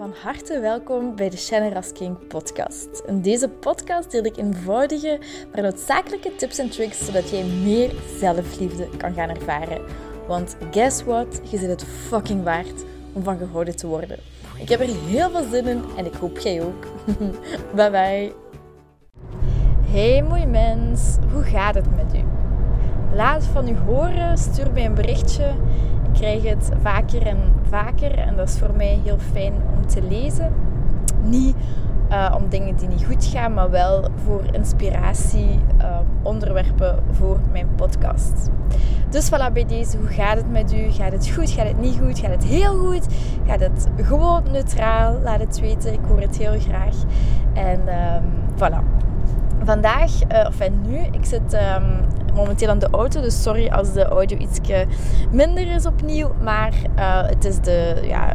Van harte welkom bij de Shannon Rasking podcast. In deze podcast deel ik eenvoudige, maar noodzakelijke tips en tricks zodat jij meer zelfliefde kan gaan ervaren. Want guess what? Je zit het fucking waard om van gehouden te worden. Ik heb er heel veel zin in en ik hoop jij ook. bye bye. Hey mooi mens, hoe gaat het met u? Laat van u horen, stuur mij een berichtje krijg het vaker en vaker en dat is voor mij heel fijn om te lezen. Niet uh, om dingen die niet goed gaan, maar wel voor inspiratie, uh, onderwerpen voor mijn podcast. Dus voilà, bij deze, hoe gaat het met u? Gaat het goed? Gaat het niet goed? Gaat het heel goed? Gaat het gewoon neutraal? Laat het weten, ik hoor het heel graag. En um, voilà. Vandaag, uh, of nu, ik zit um, momenteel aan de auto. Dus sorry als de audio iets minder is opnieuw. Maar uh, het is de, ja,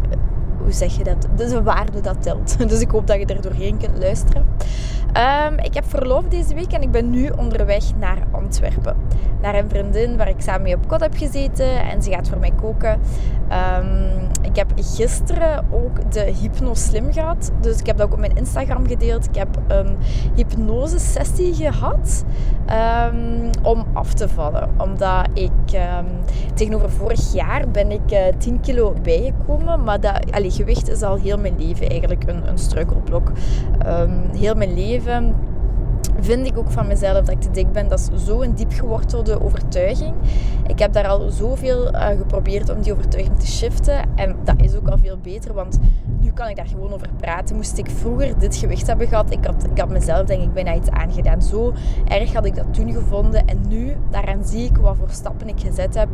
hoe zeg je dat? De waarde dat telt. Dus ik hoop dat je er doorheen kunt luisteren. Um, ik heb verlof deze week en ik ben nu onderweg naar Antwerpen. Naar een vriendin waar ik samen mee op kot heb gezeten en ze gaat voor mij koken. Um, ik heb gisteren ook de Hypno Slim gehad. Dus ik heb dat ook op mijn Instagram gedeeld. Ik heb een hypnose sessie gehad um, om af te vallen. Omdat ik tegenover vorig jaar ben ik uh, eh, 10 kilo bijgekomen. Maar dat, allee, gewicht is al heel mijn leven eigenlijk een, een struikelblok. heel mijn leven vind ik ook van mezelf dat ik te dik ben. Dat is zo'n diep gewortelde overtuiging. Ik heb daar al zoveel uh, geprobeerd om die overtuiging te shiften. En dat is ook al veel beter, want nu kan ik daar gewoon over praten. Moest ik vroeger dit gewicht hebben gehad, ik had, ik had mezelf denk ik bijna iets aangedaan. Zo erg had ik dat toen gevonden. En nu, daaraan zie ik wat voor stappen ik gezet heb.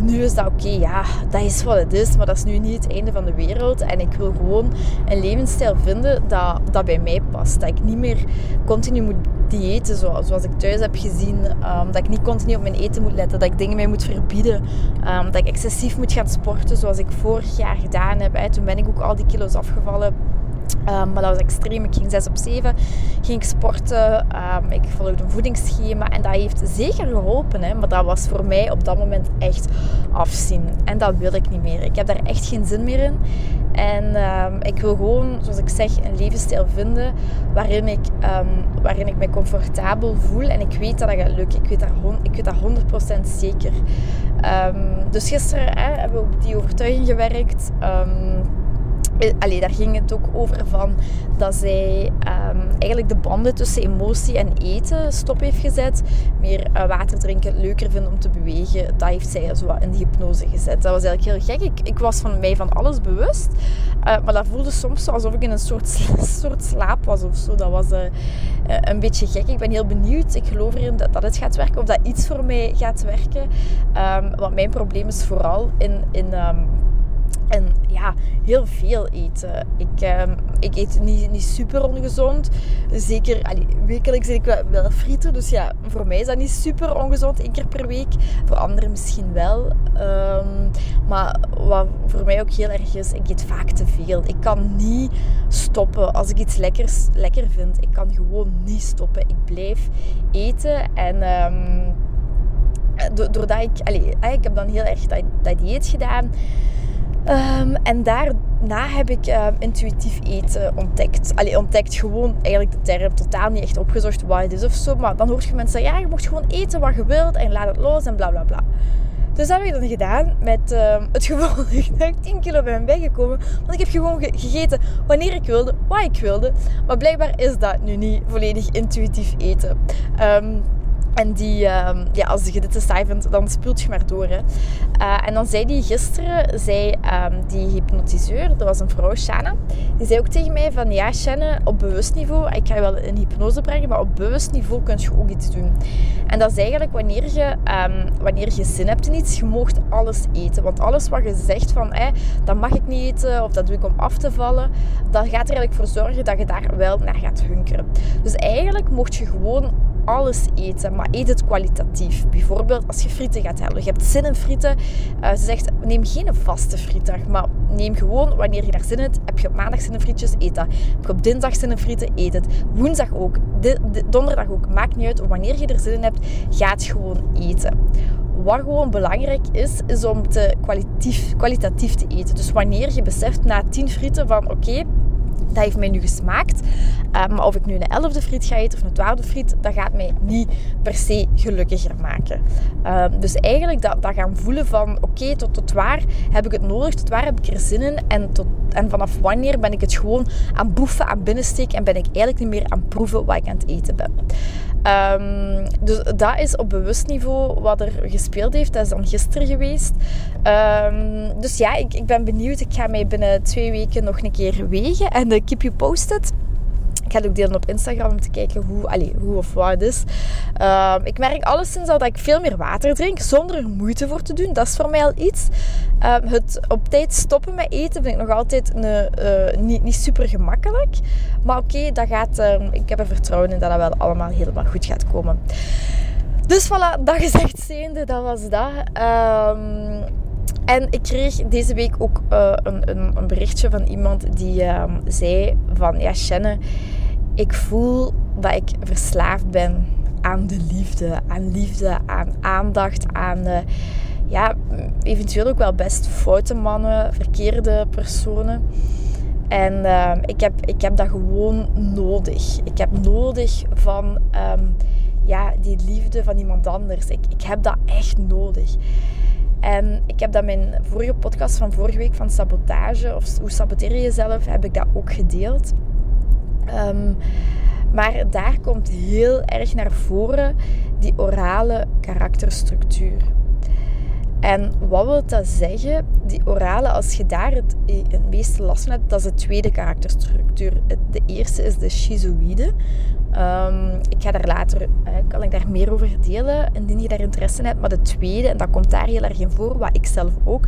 Nu is dat oké, ja, dat is wat het is. Maar dat is nu niet het einde van de wereld. En ik wil gewoon een levensstijl vinden dat, dat bij mij past. Dat ik niet meer continu moet diëten zoals, ik thuis heb gezien. Um, dat ik niet continu op mijn eten moet letten. Dat ik dingen mij moet verbieden. Um, dat ik excessief moet gaan sporten zoals ik vorig jaar gedaan heb. Toen ben ik ook al die kilo's afgevallen. Um, maar dat was extreem. Ik ging 6 op 7. Ging sporten. Um, ik volgde een voedingsschema. En dat heeft zeker geholpen. Hè, maar dat was voor mij op dat moment echt afzien. En dat wil ik niet meer. Ik heb daar echt geen zin meer in. En um, ik wil gewoon, zoals ik zeg, een levensstijl vinden waarin ik, waarin ik me comfortabel voel. En ik weet dat dat gaat lukken. Ik weet dat, ik weet dat 100% zeker. dus gisteren hè, hebben we op die overtuiging gewerkt. Eh, allee, daar ging het ook over van dat zij um, eigenlijk de banden tussen emotie en eten stop heeft gezet. Meer uh, water drinken leuker vinden om te bewegen. Dat heeft zij zo in de hypnose gezet. Dat was eigenlijk heel gek. Ik, ik was van mij van alles bewust. Uh, maar dat voelde soms alsof ik in een soort, soort slaap was of zo. Dat was een beetje gek. Ik ben heel benieuwd. Ik geloof erin dat, dat het gaat werken. Of dat iets voor mij gaat werken. Um, want mijn probleem is vooral in... in um, en ja, heel veel eten. Ik, ehm, ik eet niet, niet super ongezond. Zeker, allee, wekelijks eet ik wel, frieten. Dus ja, voor mij is dat niet super ongezond, één keer per week. Voor anderen misschien wel. Ehm, maar wat voor mij ook heel erg is, ik eet vaak te veel. Ik kan niet stoppen als ik iets lekkers lekker vind. Ik kan gewoon niet stoppen. Ik blijf eten en... Um, doordat ik, allee, ik heb dan heel erg dat, dat dieet gedaan. Um, en daarna heb ik uh, intuïtief eten ontdekt. Allee, ontdekt gewoon eigenlijk de term totaal niet echt opgezocht wat het is of zo. Maar dan hoor je mensen zeggen, ja, je mocht gewoon eten wat je wilt en laat het los en bla bla bla. Dus dat heb ik dan gedaan met uh, het gevolg dat ik 10 kilo ben bijgekomen. Want ik heb gewoon gegeten wanneer ik wilde, wat ik wilde. Maar blijkbaar is dat nu niet volledig intuïtief eten. En die, uh, ja, als je dit te saai vindt, dan speelt je maar door. Hè. Uh, en dan zei die gisteren, zei um, die hypnotiseur, dat was een vrouw, Shanna, die zei ook tegen mij van, ja Shanna, op bewust niveau, ik ga je wel in hypnose brengen, maar op bewust niveau kun je ook iets doen. En dat is eigenlijk wanneer je, um, wanneer je zin hebt in iets, je moogt alles eten. Want alles wat je zegt van, hey, dat mag ik niet eten, of dat doe ik om af te vallen, dat gaat er eigenlijk voor zorgen dat je daar wel naar gaat hunkeren. Dus eigenlijk mocht je gewoon alles eten, maar eet het kwalitatief. Bijvoorbeeld als je frieten gaat halen. Je hebt zin in frieten. Uh, ze zegt, neem geen vaste frietdag, maar neem gewoon wanneer je daar zin in hebt. Heb je op maandag zin in frietjes, eet dat. Heb je op dinsdag zin in frieten, eet het. Woensdag ook, donderdag ook. Maakt niet uit wanneer je er zin in hebt, ga het gewoon eten. wat gewoon belangrijk is, is om te kwalitatief, kwalitatief te eten. Dus wanneer je beseft na 10 frieten van oké, dat heeft mij nu gesmaakt. Uh, maar of ik nu een elfde friet ga eten of een twaalfde friet, dat gaat mij niet per se gelukkiger maken. Uh, dus eigenlijk dat, dat gaan voelen van oké, tot, tot waar heb ik het nodig, tot waar heb ik er zin in en, tot, en vanaf wanneer ben ik het gewoon aan boeven, aan binnensteken en ben ik eigenlijk niet meer aan proeven wat ik aan het eten ben. Um, dus dat is op bewust niveau wat er gespeeld heeft. Dat is dan gisteren geweest. Um, dus ja, ik, ik ben benieuwd. Ik ga mij binnen twee weken nog een keer wegen. En de keep you posted. Ik ga ook delen op Instagram om te kijken hoe, allez, hoe of wat het is. Uh, ik merk alleszins al dat ik veel meer water drink zonder er moeite voor te doen. Dat is voor mij al iets. Uh, het op tijd stoppen met eten vind ik nog altijd een, uh, niet, niet super gemakkelijk. Maar oké, dat gaat. Ehm, ik heb er vertrouwen in dat dat wel allemaal helemaal goed gaat komen. Dus voilà, dat gezegd zijnde, dat was dat. En ik kreeg deze week ook uh, een, een, een, berichtje van iemand die zei van... Ja, Shannon, ik voel dat ik verslaafd ben aan de liefde. Aan liefde, aan aandacht, aan... Uh, ja, eventueel ook wel best foute mannen, verkeerde personen. En ehm, ik, heb, ik heb dat gewoon nodig. Ik heb nodig van um, ja, die liefde van iemand anders. Ik, ik heb dat echt nodig. En ik heb dat mijn vorige podcast van vorige week van sabotage, of hoe saboteer je jezelf, heb ik dat ook gedeeld. Um, maar daar komt heel erg naar voren die orale karakterstructuur. En wat wil dat zeggen? Die orale, als je daar het, het meeste last van hebt, dat is de tweede karakterstructuur. De eerste is de schizoïde. Um, ik ga daar later, uh, kan ik daar meer over delen, indien je daar interesse in hebt. Maar de tweede, en dat komt daar heel erg in voor, wat ik zelf ook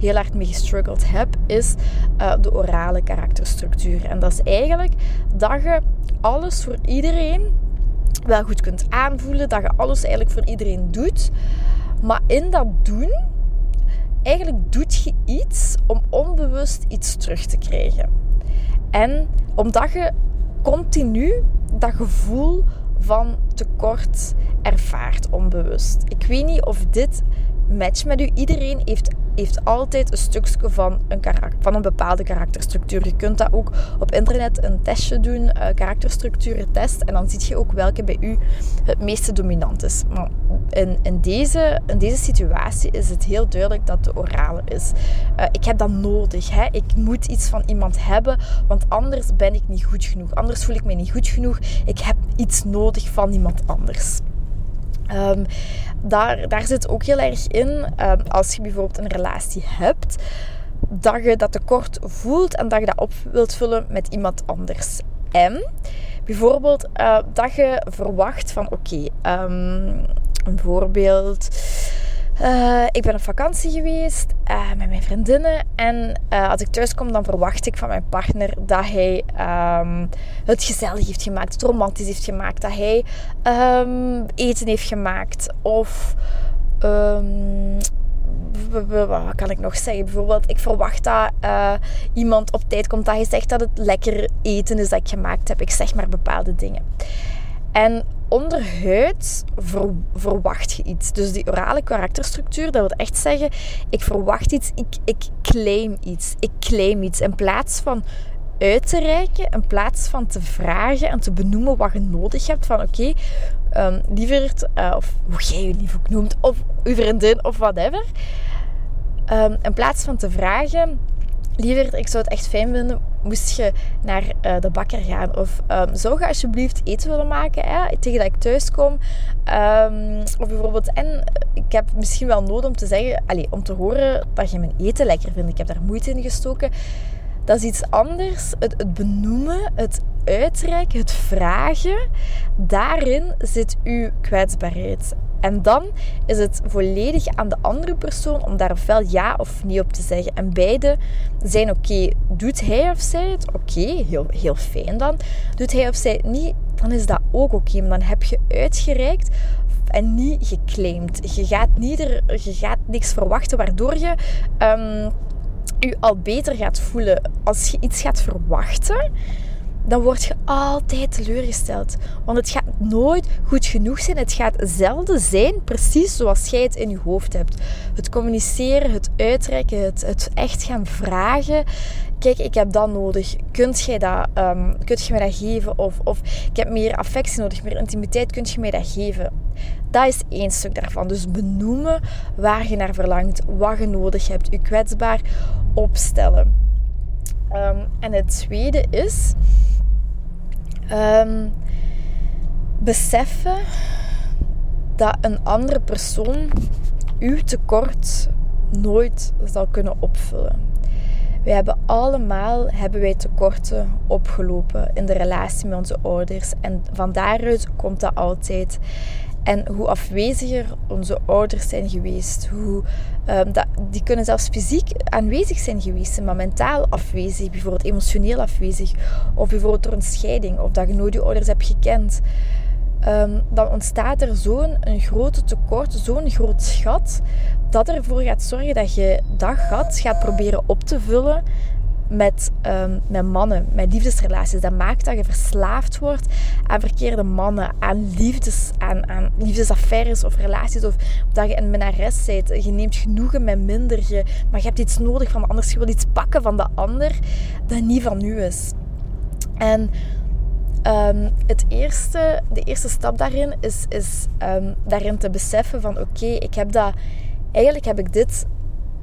heel hard mee gestruggeld heb, is uh, de orale karakterstructuur. En dat is eigenlijk dat je alles voor iedereen wel goed kunt aanvoelen, dat je alles eigenlijk voor iedereen doet. Maar in dat doen, eigenlijk doet je iets om onbewust iets terug te krijgen. En omdat je continu dat gevoel van tekort ervaart onbewust. Ik weet niet of dit matcht met u. Iedereen heeft heeft altijd een stukje van een, van een bepaalde karakterstructuur. Je kunt dat ook op internet een testje doen, uh, karakterstructuren test. En dan zie je ook welke bij u het meeste dominant is. Maar in, in, deze, in deze situatie is het heel duidelijk dat de orale is. Uh, ik heb dat nodig. Hè? Ik moet iets van iemand hebben, want anders ben ik niet goed genoeg. Anders voel ik me niet goed genoeg. Ik heb iets nodig van iemand anders. Um, daar, daar zit ook heel erg in, um, als je bijvoorbeeld een relatie hebt, dat je dat tekort voelt en dat je dat op wilt vullen met iemand anders. En bijvoorbeeld uh, dat je verwacht van oké, okay, um, een voorbeeld uh, ik ben op vakantie geweest uh, met mijn vriendinnen. En uh, als ik thuis kom, dan verwacht ik van mijn partner dat hij um, het gezellig heeft gemaakt, het romantisch heeft gemaakt, dat hij um, eten heeft gemaakt. Of um, wat kan ik nog zeggen? Bijvoorbeeld, ik verwacht dat iemand op tijd komt, dat hij zegt dat het lekker eten is dat ik gemaakt heb. Ik zeg maar bepaalde dingen. En onderhuid ver, verwacht je iets. Dus die orale karakterstructuur, dat wil echt zeggen, ik verwacht iets, ik, ik claim iets. Ik claim iets. In plaats van uit te reiken, in plaats van te vragen en te benoemen wat je nodig hebt. Van oké, okay, um, lieverd, uh, of hoe jij je lief noemt, of uw vriendin, of whatever. Um, in plaats van te vragen, Liever, ik zou het echt fijn vinden, moest je naar uh, de bakker gaan. Of um, zou je alsjeblieft eten willen maken, hè, tegen dat ik thuis kom. Um, of bijvoorbeeld, en ik heb misschien wel nodig om te zeggen, allez, om te horen dat je mijn eten lekker vindt. Ik heb daar moeite in gestoken. Dat is iets anders. Het, het benoemen, het uitreiken, het vragen. Daarin zit uw kwetsbaarheid. En dan is het volledig aan de andere persoon om daar ofwel ja of nee op te zeggen. En beide zijn oké. Doet hij of zij het? Oké, heel, heel fijn dan. Doet hij of zij het niet? Dan is dat ook oké. Maar dan heb je uitgereikt en niet geclaimd. Je gaat, niet er, je gaat niks verwachten waardoor je um, je al beter gaat voelen. Als je iets gaat verwachten dan word je altijd teleurgesteld. Want het gaat nooit goed genoeg zijn. Het gaat zelden zijn precies zoals jij het in je hoofd hebt. Het communiceren, het uitreiken, het, het echt gaan vragen. Kijk, ik heb dat nodig. Kunt jij dat, um, kunt je mij dat geven? Of, of ik heb meer affectie nodig, meer intimiteit. Kunt je mij dat geven? Dat is één stuk daarvan. Dus benoemen waar je naar verlangt, wat je nodig hebt. Je kwetsbaar opstellen. Um, en het tweede is um, beseffen dat een andere persoon uw tekort nooit zal kunnen opvullen. Wij hebben allemaal hebben wij tekorten opgelopen in de relatie met onze ouders. En van daaruit komt dat altijd. En hoe afweziger onze ouders zijn geweest, hoe, um, dat, die kunnen zelfs fysiek aanwezig zijn geweest, maar mentaal afwezig, bijvoorbeeld emotioneel afwezig, of bijvoorbeeld door een scheiding, of dat je nooit je ouders hebt gekend. Um, dan ontstaat er zo'n grote tekort, zo'n groot gat, dat ervoor gaat zorgen dat je dat gat gaat proberen op te vullen met, um, met mannen, met liefdesrelaties. Dat maakt dat je verslaafd wordt aan verkeerde mannen, aan, liefdes, aan, aan liefdesaffaires of relaties. Of dat je een menares bent. Je neemt genoegen met minder. Je, maar je hebt iets nodig van de ander. Je wil iets pakken van de ander dat niet van u is. En um, het eerste, de eerste stap daarin is, is um, daarin te beseffen van oké, ik heb dat... Eigenlijk heb ik dit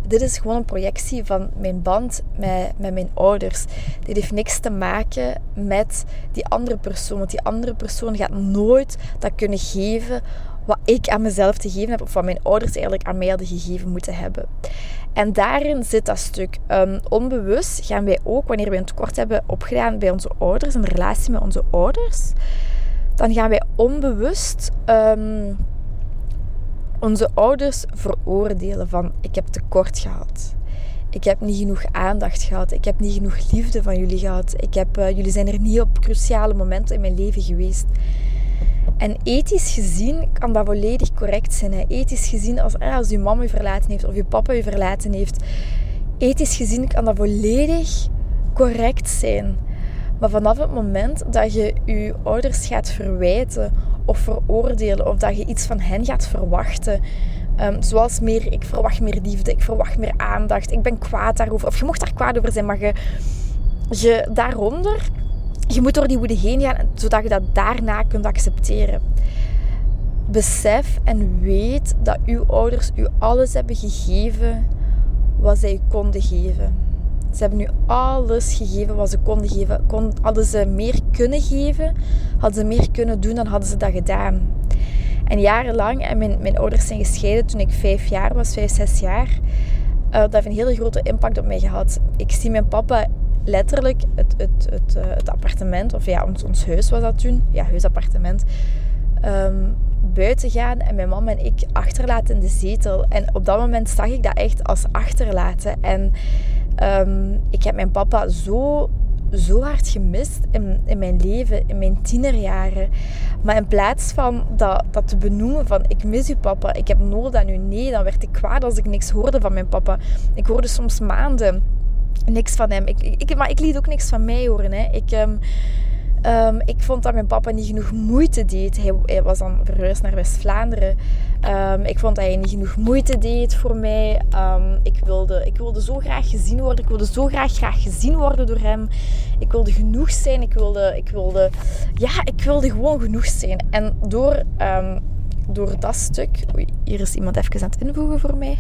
dit is gewoon een projectie van mijn band met, met mijn ouders. Dit heeft niks te maken met die andere persoon. Want die andere persoon gaat nooit dat kunnen geven wat ik aan mezelf te geven heb, of wat mijn ouders eigenlijk aan mij hadden gegeven moeten hebben. En daarin zit dat stuk. Um, onbewust gaan wij ook, wanneer wij een tekort hebben opgedaan bij onze ouders, een relatie met onze ouders, dan gaan wij onbewust um, onze ouders veroordelen van ik heb tekort gehad. Ik heb niet genoeg aandacht gehad. Ik heb niet genoeg liefde van jullie gehad. Ik heb, uh, jullie zijn er niet op cruciale momenten in mijn leven geweest. En ethisch gezien kan dat volledig correct zijn. Ethisch gezien, als, eh, als je mama je verlaten heeft of je papa je verlaten heeft, ethisch gezien kan dat volledig correct zijn. Maar vanaf het moment dat je je ouders gaat verwijten of veroordelen of dat je iets van hen gaat verwachten. Um, zoals meer, ik verwacht meer liefde, ik verwacht meer aandacht, ik ben kwaad daarover. Of je mocht daar kwaad over zijn, maar je, je daaronder, je moet door die woede heen gaan, zodat je dat daarna kunt accepteren. Besef en weet dat uw ouders u alles hebben gegeven wat zij u konden geven. Ze hebben nu alles gegeven wat ze konden geven. Kon, hadden ze meer kunnen geven, hadden ze meer kunnen doen, dan hadden ze dat gedaan. En jarenlang, en mijn, mijn ouders zijn gescheiden toen ik vijf jaar was, vijf, zes jaar. Uh, dat heeft een hele grote impact op mij gehad. Ik zie mijn papa letterlijk het, het, het, uh, het appartement, of ja, ons, ons huis was dat toen, ja, huisappartement, um, buiten gaan en mijn mama en ik achterlaten in de zetel. En op dat moment zag ik dat echt als achterlaten. En Um, ik heb mijn papa zo, zo hard gemist in, in mijn leven, in mijn tienerjaren. Maar in plaats van dat, dat te benoemen van ik mis u papa, ik heb nood aan u, nee, dan werd ik kwaad als ik niks hoorde van mijn papa. Ik hoorde soms maanden niks van hem. Ik, ik, maar ik liet ook niks van mij horen. Hè. Ik... Um, Um, ik vond dat mijn papa niet genoeg moeite deed. Hij, was dan verhuisd naar West-Vlaanderen. Um, ik vond dat hij niet genoeg moeite deed voor mij. Um, ik, wilde, ik wilde zo graag gezien worden. Ik wilde zo graag, graag gezien worden door hem. Ik wilde genoeg zijn. Ik wilde, ik wilde, ja, ik wilde gewoon genoeg zijn. En door, door dat stuk... Oei, hier is iemand even aan het invoegen voor mij.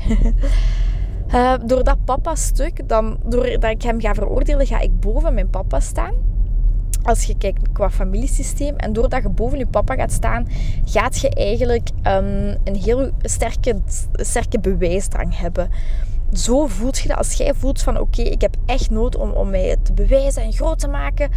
uh, door dat papa-stuk, dan, doordat ik hem ga veroordelen, ga ik boven mijn papa staan als je kijkt qua familiesysteem en doordat je boven je papa gaat staan, gaat je eigenlijk um, een heel sterke, sterke bewijsdrang hebben. Zo voelt je dat als jij voelt van oké, ik heb echt nood om, om mij te bewijzen en groot te maken.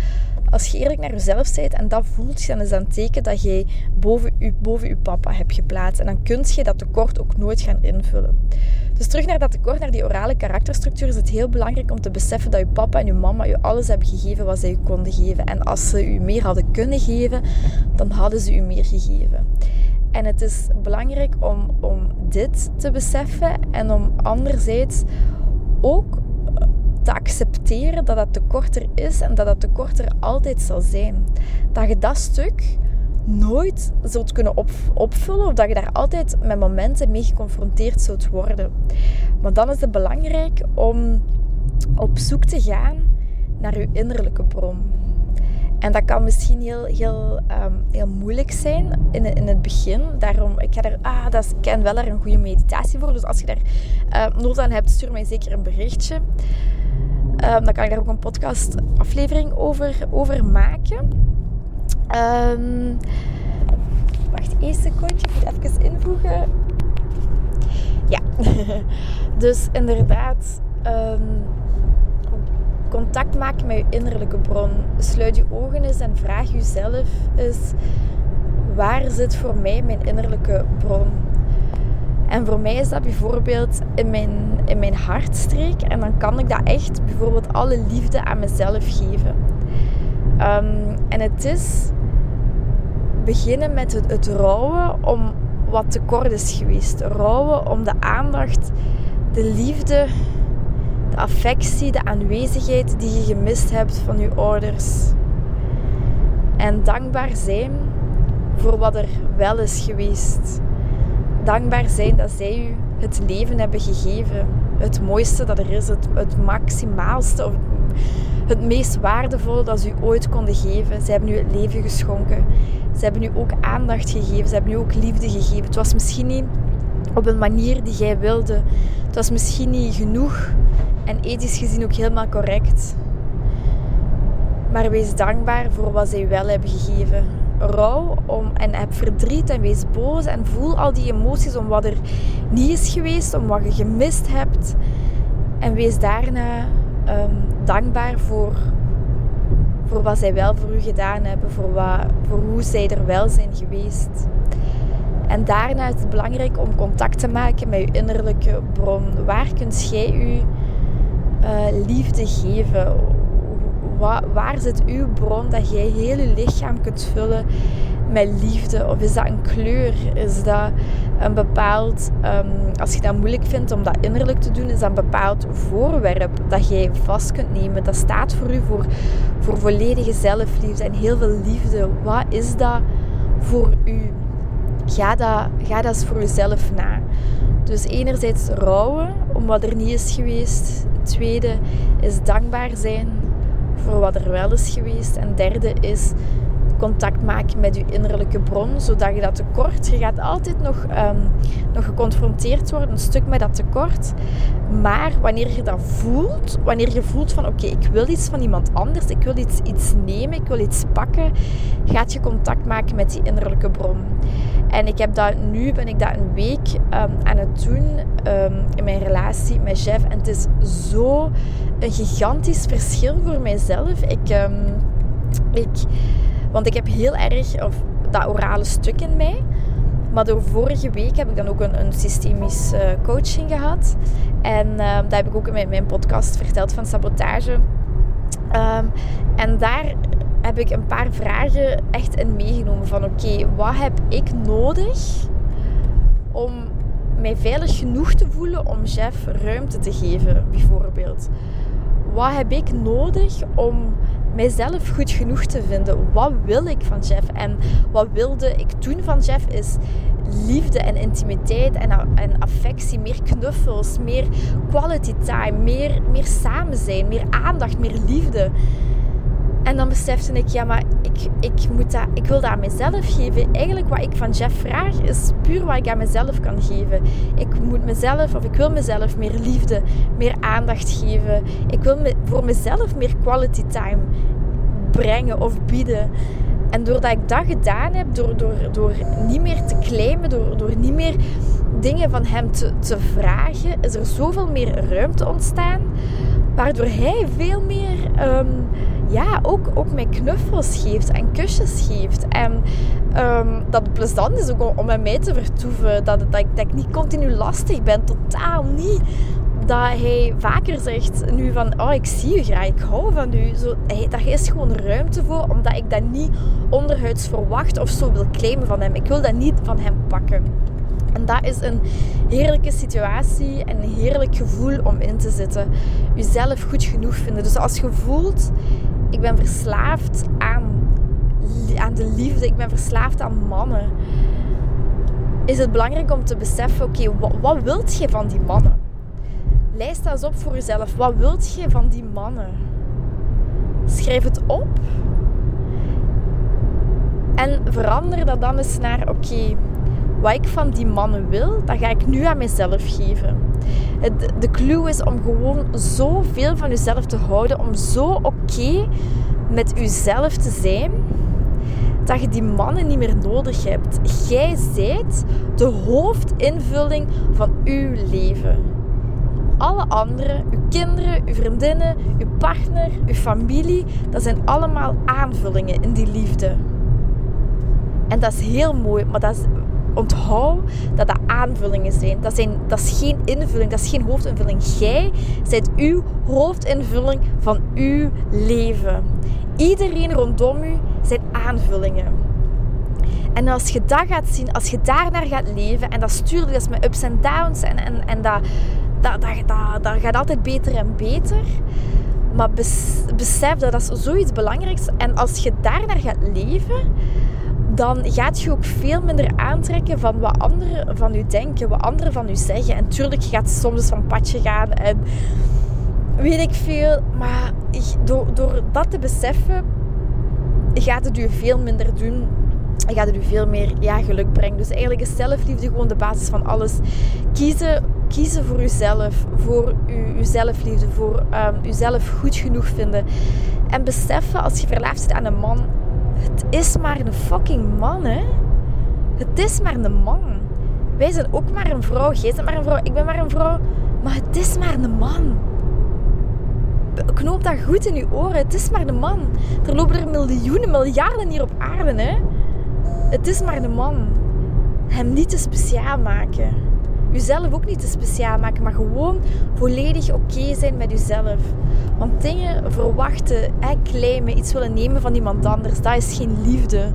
Als je eerlijk naar jezelf bent en dat voelt, dan is dat een teken dat jij boven je, boven je papa hebt geplaatst. En dan kun je dat tekort ook nooit gaan invullen. Dus terug naar dat tekort, naar die orale karakterstructuur, is het heel belangrijk om te beseffen dat je papa en je mama je alles hebben gegeven wat zij je konden geven. En als ze u meer hadden kunnen geven, dan hadden ze u meer gegeven. En het is belangrijk om, om dit te beseffen en om anderzijds ook te accepteren dat dat tekort er is en dat dat tekort er altijd zal zijn. Dat je dat stuk nooit zult kunnen op, opvullen of dat je daar altijd met momenten mee geconfronteerd zult worden. Maar dan is het belangrijk om op zoek te gaan naar je innerlijke bron. En dat kan misschien heel, heel, um, heel moeilijk zijn in, in het begin. Daarom, ik ga er, ah, dat is, ken wel daar een goede meditatie voor. Dus als je daar uh, nood aan hebt, stuur mij zeker een berichtje. Um, dan kan ik daar ook een podcast aflevering over, over maken. Wacht, één secondje. Ik moet even invoegen. Ja, dus inderdaad... contact maken met je innerlijke bron. Sluit je ogen eens en vraag jezelf eens: waar zit voor mij mijn innerlijke bron? En voor mij is dat bijvoorbeeld in mijn, in mijn hartstreek. En dan kan ik dat echt bijvoorbeeld alle liefde aan mezelf geven. Um, en het is beginnen met het, het rouwen om wat tekort is geweest. Rouwen om de aandacht, de liefde, de affectie, de aanwezigheid die je gemist hebt van je ouders. En dankbaar zijn voor wat er wel is geweest. Dankbaar zijn dat zij u het leven hebben gegeven. Het mooiste dat er is, het, maximaalste of het meest waardevolle dat ze u ooit konden geven. Ze hebben u het leven geschonken. Ze hebben u ook aandacht gegeven. Ze hebben u ook liefde gegeven. Het was misschien niet op een manier die jij wilde. Het was misschien niet genoeg en ethisch gezien ook helemaal correct. Maar wees dankbaar voor wat zij wel hebben gegeven. Rouw om, en heb verdriet en wees boos en voel al die emoties om wat er niet is geweest, om wat je gemist hebt. En wees daarna um, dankbaar voor, voor wat zij wel voor u gedaan hebben, voor, wat, voor hoe zij er wel zijn geweest. En daarna is het belangrijk om contact te maken met je innerlijke bron. Waar kunt jij u uh, liefde geven? waar zit uw bron dat jij heel je lichaam kunt vullen met liefde? Of is dat een kleur? Is dat een bepaald, um, als je dat moeilijk vindt om dat innerlijk te doen, is dat een bepaald voorwerp dat jij vast kunt nemen? Dat staat voor u voor, voor volledige zelfliefde en heel veel liefde. Wat is dat voor u? Ga dat, ga dat eens voor jezelf na. Dus enerzijds rouwen om wat er niet is geweest. tweede is dankbaar zijn voor wat er wel is geweest. En derde is contact maken met je innerlijke bron, zodat je dat tekort, je gaat altijd nog, um, nog geconfronteerd worden, een stuk met dat tekort. Maar wanneer je dat voelt, wanneer je voelt van oké, ik wil iets van iemand anders, ik wil iets, iets nemen, ik wil iets pakken, gaat je contact maken met die innerlijke bron. En ik heb dat nu, ben ik dat een week um, aan het doen um, in mijn relatie met Jeff. En het is zo een gigantisch verschil voor mijzelf. Ik, ik want ik heb heel erg of, dat orale stuk in mij. Maar door vorige week heb ik dan ook een, een systemisch uh, coaching gehad. En uh, dat heb ik ook in mijn, mijn podcast verteld van sabotage. En daar heb ik een paar vragen echt in meegenomen. Van oké, wat heb ik nodig om mij veilig genoeg te voelen om Jeff ruimte te geven, bijvoorbeeld? Wat heb ik nodig om mijzelf goed genoeg te vinden. Wat wil ik van Jeff? En wat wilde ik toen van Jeff is liefde en intimiteit en, en affectie, meer knuffels, meer quality time, meer, meer samen zijn, meer aandacht, meer liefde. En dan besefte ik, ja, maar ik, ik, moet dat, ik wil dat aan mezelf geven. Eigenlijk wat ik van Jeff vraag, is puur wat ik aan mezelf kan geven. Ik moet mezelf, of ik wil mezelf meer liefde, meer aandacht geven. Ik wil voor mezelf meer quality time brengen of bieden. En doordat ik dat gedaan heb, door, door, door niet meer te claimen, door, door niet meer dingen van hem te, te vragen, is er zoveel meer ruimte ontstaan. Waardoor hij veel meer um, ja, ook, ook mij knuffels geeft en kusjes geeft. En um, dat het plezant is ook om, om met mij te vertoeven. Dat, dat, ik, dat ik niet continu lastig ben. Totaal niet dat hij vaker zegt nu van, oh, ik zie je graag, ik hou van u. Zo, daar is gewoon ruimte voor, omdat ik dat niet onderhuids verwacht of zo wil claimen van hem. Ik wil dat niet van hem pakken. En dat is een heerlijke situatie en een heerlijk gevoel om in te zitten. Jezelf goed genoeg vinden. Dus als je voelt, ik ben verslaafd aan, aan de liefde. Ik ben verslaafd aan mannen. Is het belangrijk om te beseffen, oké, wat, wat wilt je van die mannen? Lijst dat eens op voor jezelf. Wat wilt je van die mannen? Schrijf het op. En verander dat dan eens naar, oké, wat ik van die mannen wil, dat ga ik nu aan mezelf geven. De clue is om gewoon zoveel van jezelf te houden, om zo oké met jezelf te zijn, dat je die mannen niet meer nodig hebt. Jij zijt de hoofdinvulling van uw leven. Alle anderen, uw kinderen, uw vriendinnen, uw partner, uw familie, dat zijn allemaal aanvullingen in die liefde. En dat is heel mooi, maar dat is onthoud dat dat aanvullingen zijn. Dat, zijn. dat is geen invulling, dat is geen hoofdinvulling. Jij bent uw hoofdinvulling van uw leven. Iedereen rondom u zijn aanvullingen. En als je dat gaat zien, als je daarnaar gaat leven, en dat stuurt is met ups en downs, en, en, en dat, dat, dat, dat, dat gaat altijd beter en beter. Maar besef dat dat is zoiets belangrijks. En als je daarnaar gaat leven, dan gaat je ook veel minder aantrekken van wat anderen van u denken, wat anderen van u zeggen. En tuurlijk, je gaat soms van padje gaan en weet ik veel. Maar door, door dat te beseffen, gaat het u veel minder doen. En gaat het u veel meer ja, geluk brengen. Dus eigenlijk is zelfliefde gewoon de basis van alles. Kiezen, kiezen voor uzelf, voor uw, zelfliefde, voor um, uzelf goed genoeg vinden. En beseffen als je verlaafd zit aan een man, het is maar een fucking man, hè. Het is maar een man. Wij zijn ook maar een vrouw. Jij bent maar een vrouw. Ik ben maar een vrouw. Maar het is maar een man. Knoop dat goed in je oren. Het is maar een man. Er lopen er miljoenen, miljarden hier op aarde, hè. Het is maar een man. Hem niet te speciaal maken. Jezelf ook niet te speciaal maken, maar gewoon volledig oké zijn met jezelf. Want dingen verwachten, claimen, iets willen nemen van iemand anders, dat is geen liefde.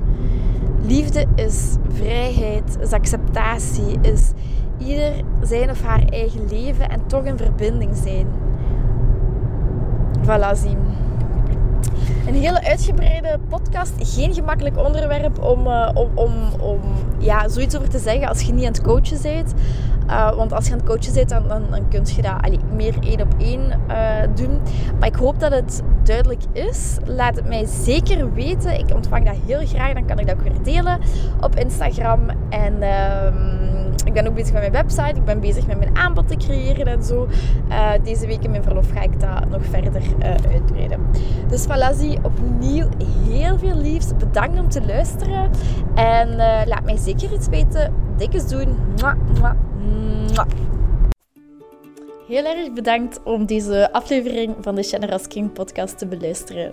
Liefde is vrijheid, is acceptatie, is ieder zijn of haar eigen leven en toch een verbinding zijn. Voilà, zien. Een hele uitgebreide podcast. Geen gemakkelijk onderwerp om, uh, om, om, om ja, zoiets over te zeggen als je niet aan het coachen bent. Uh, want als je aan het coachen bent, dan, dan, dan kun je dat allee, meer één op één uh, doen. Maar ik hoop dat het duidelijk is. Laat het mij zeker weten. Ik ontvang dat heel graag. Dan kan ik dat ook weer delen op Instagram. En uh, ik ben ook bezig met mijn website. Ik ben bezig met mijn aanbod te creëren en zo. Uh, deze week in mijn verlof ga ik dat nog verder uitbreiden. Dus voilà, opnieuw heel veel liefs. Bedankt om te luisteren. En laat mij zeker iets weten. Dikke doen. Mwah, mwah. Heel erg bedankt om deze aflevering van de Generous King podcast te beluisteren.